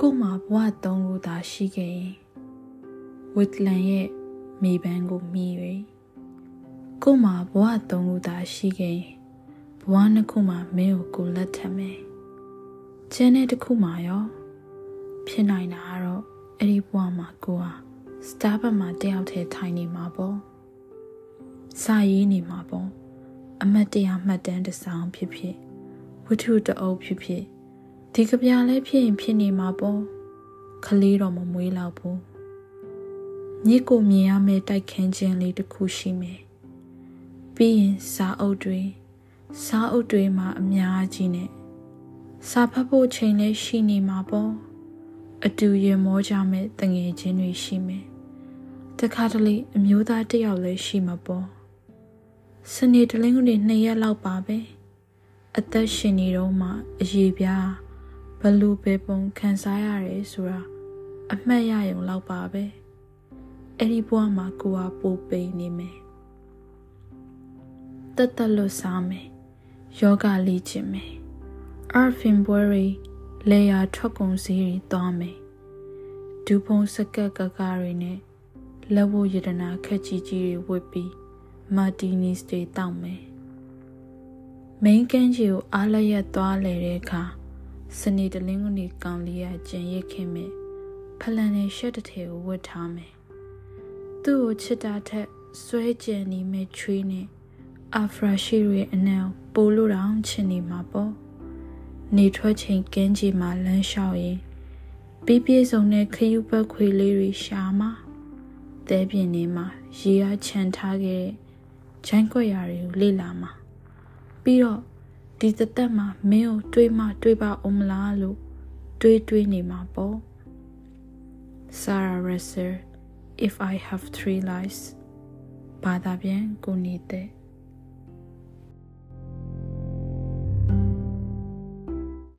ကို့မှာဘဝသုံးခုသာရှိခဲ့ရင်ဝစ်လန်ရဲ့မိပန်းကိုမြည်၍ကို့မှာဘဝသုံးခုသာရှိခဲ့ရင်ဘဝနှစ်ခုမှာမင်းကိုကိုလက်ထပ်မယ်ကျန်တဲ့တစ်ခုမှာရောဖြစ်နိုင်တာကတော့အဲ့ဒီဘဝမှာကိုဟာစတာဘတ်မှာတယောက်တည်းထိုင်နေမှာပေါ့စာရေးနေမှာပေါ့အမတ်တရားမှတ်တမ်းတစ်စောင်ဖြစ်ဖြစ်ဝတ္ထုတအုပ်ဖြစ်ဖြစ် ဒီကပြားလဲဖြစ်ရင်ဖြစ်နေမှာပေါ့ခလေးတော့မမွေးတော့ဘူးမြစ်ကိုမြင်ရမယ့်တိုက်ခန်းချင်းလေးတစ်ခုရှိမယ်ပြီးရင်စာအုပ်တွေစာအုပ်တွေမှာအများကြီးနဲ့စာဖတ်ဖို့ချိန်လဲရှိနေမှာပေါ့အတူရင်မောကြမဲ့တငယ်ချင်းတွေရှိမယ်တခါတလေအမျိုးသားတစ်ယောက်လည်းရှိမှာပေါ့စနေတလင်းကနေနှစ်ရက်လောက်ပါပဲအသက်ရှင်နေတော့မှအရေးပြား ဘလူပဲပုံခံစားရတယ်ဆိုတာအမှတ်ရရုံလောက်ပါပဲအဲ့ဒီဘဝမှာကိုကပိုပိန်နေမယ်တက်တက်လွတ်စားမယ်ယောဂလေ့ကျင့်မယ်အာဖင်ဘွဲရီလေယာထွက်ကုန်စည်းတွေသွားမယ်ဒူဖုံစကက်ကကားတွေနဲ့လက်ဝတ်ရတနာခက်ကြီးကြီးတွေဝတ်ပြီးမာတီနီစတွေတောက်မယ်မိန်ကန်းကြီးကိုအားလျက်သွားလေတဲ့အခါ စနေတလင်းကနေကောင်လေးကကျင်ရစ်ခင်မဲ့ဖလန်နဲ့ရှက်တစ်ထည်ကိုဝတ်ထားမယ်သူ့ကိုချစ်တာထက်ဆွဲကြံနေမဲ့ချွေးနဲ့အာဖရာရှိရဲ့အနံပိုလို့တောင်ချင်နေမှာပေါ့နေထွက်ချိန်ကင်းကြီးမှာလမ်းလျှောက်ရင်ပြီးပြေးစုံတဲ့ခယူပတ်ခွေလေးတွေရှာမှာတဲပြင်းနေမှာရေအားချန်ထားခဲ့တဲ့ဂျိုင်းကွက်ရာတွေကိုလေ့လာမှာပြီးတော့ ဒီတသက်မှာမင်းကိုတွေးမှတွေးပါအောင်မလားလို့တွေးတွေးနေမှာပေါ့ Sarah Resser if I have three lives ဘာသာပြန်ကိုနေတဲ့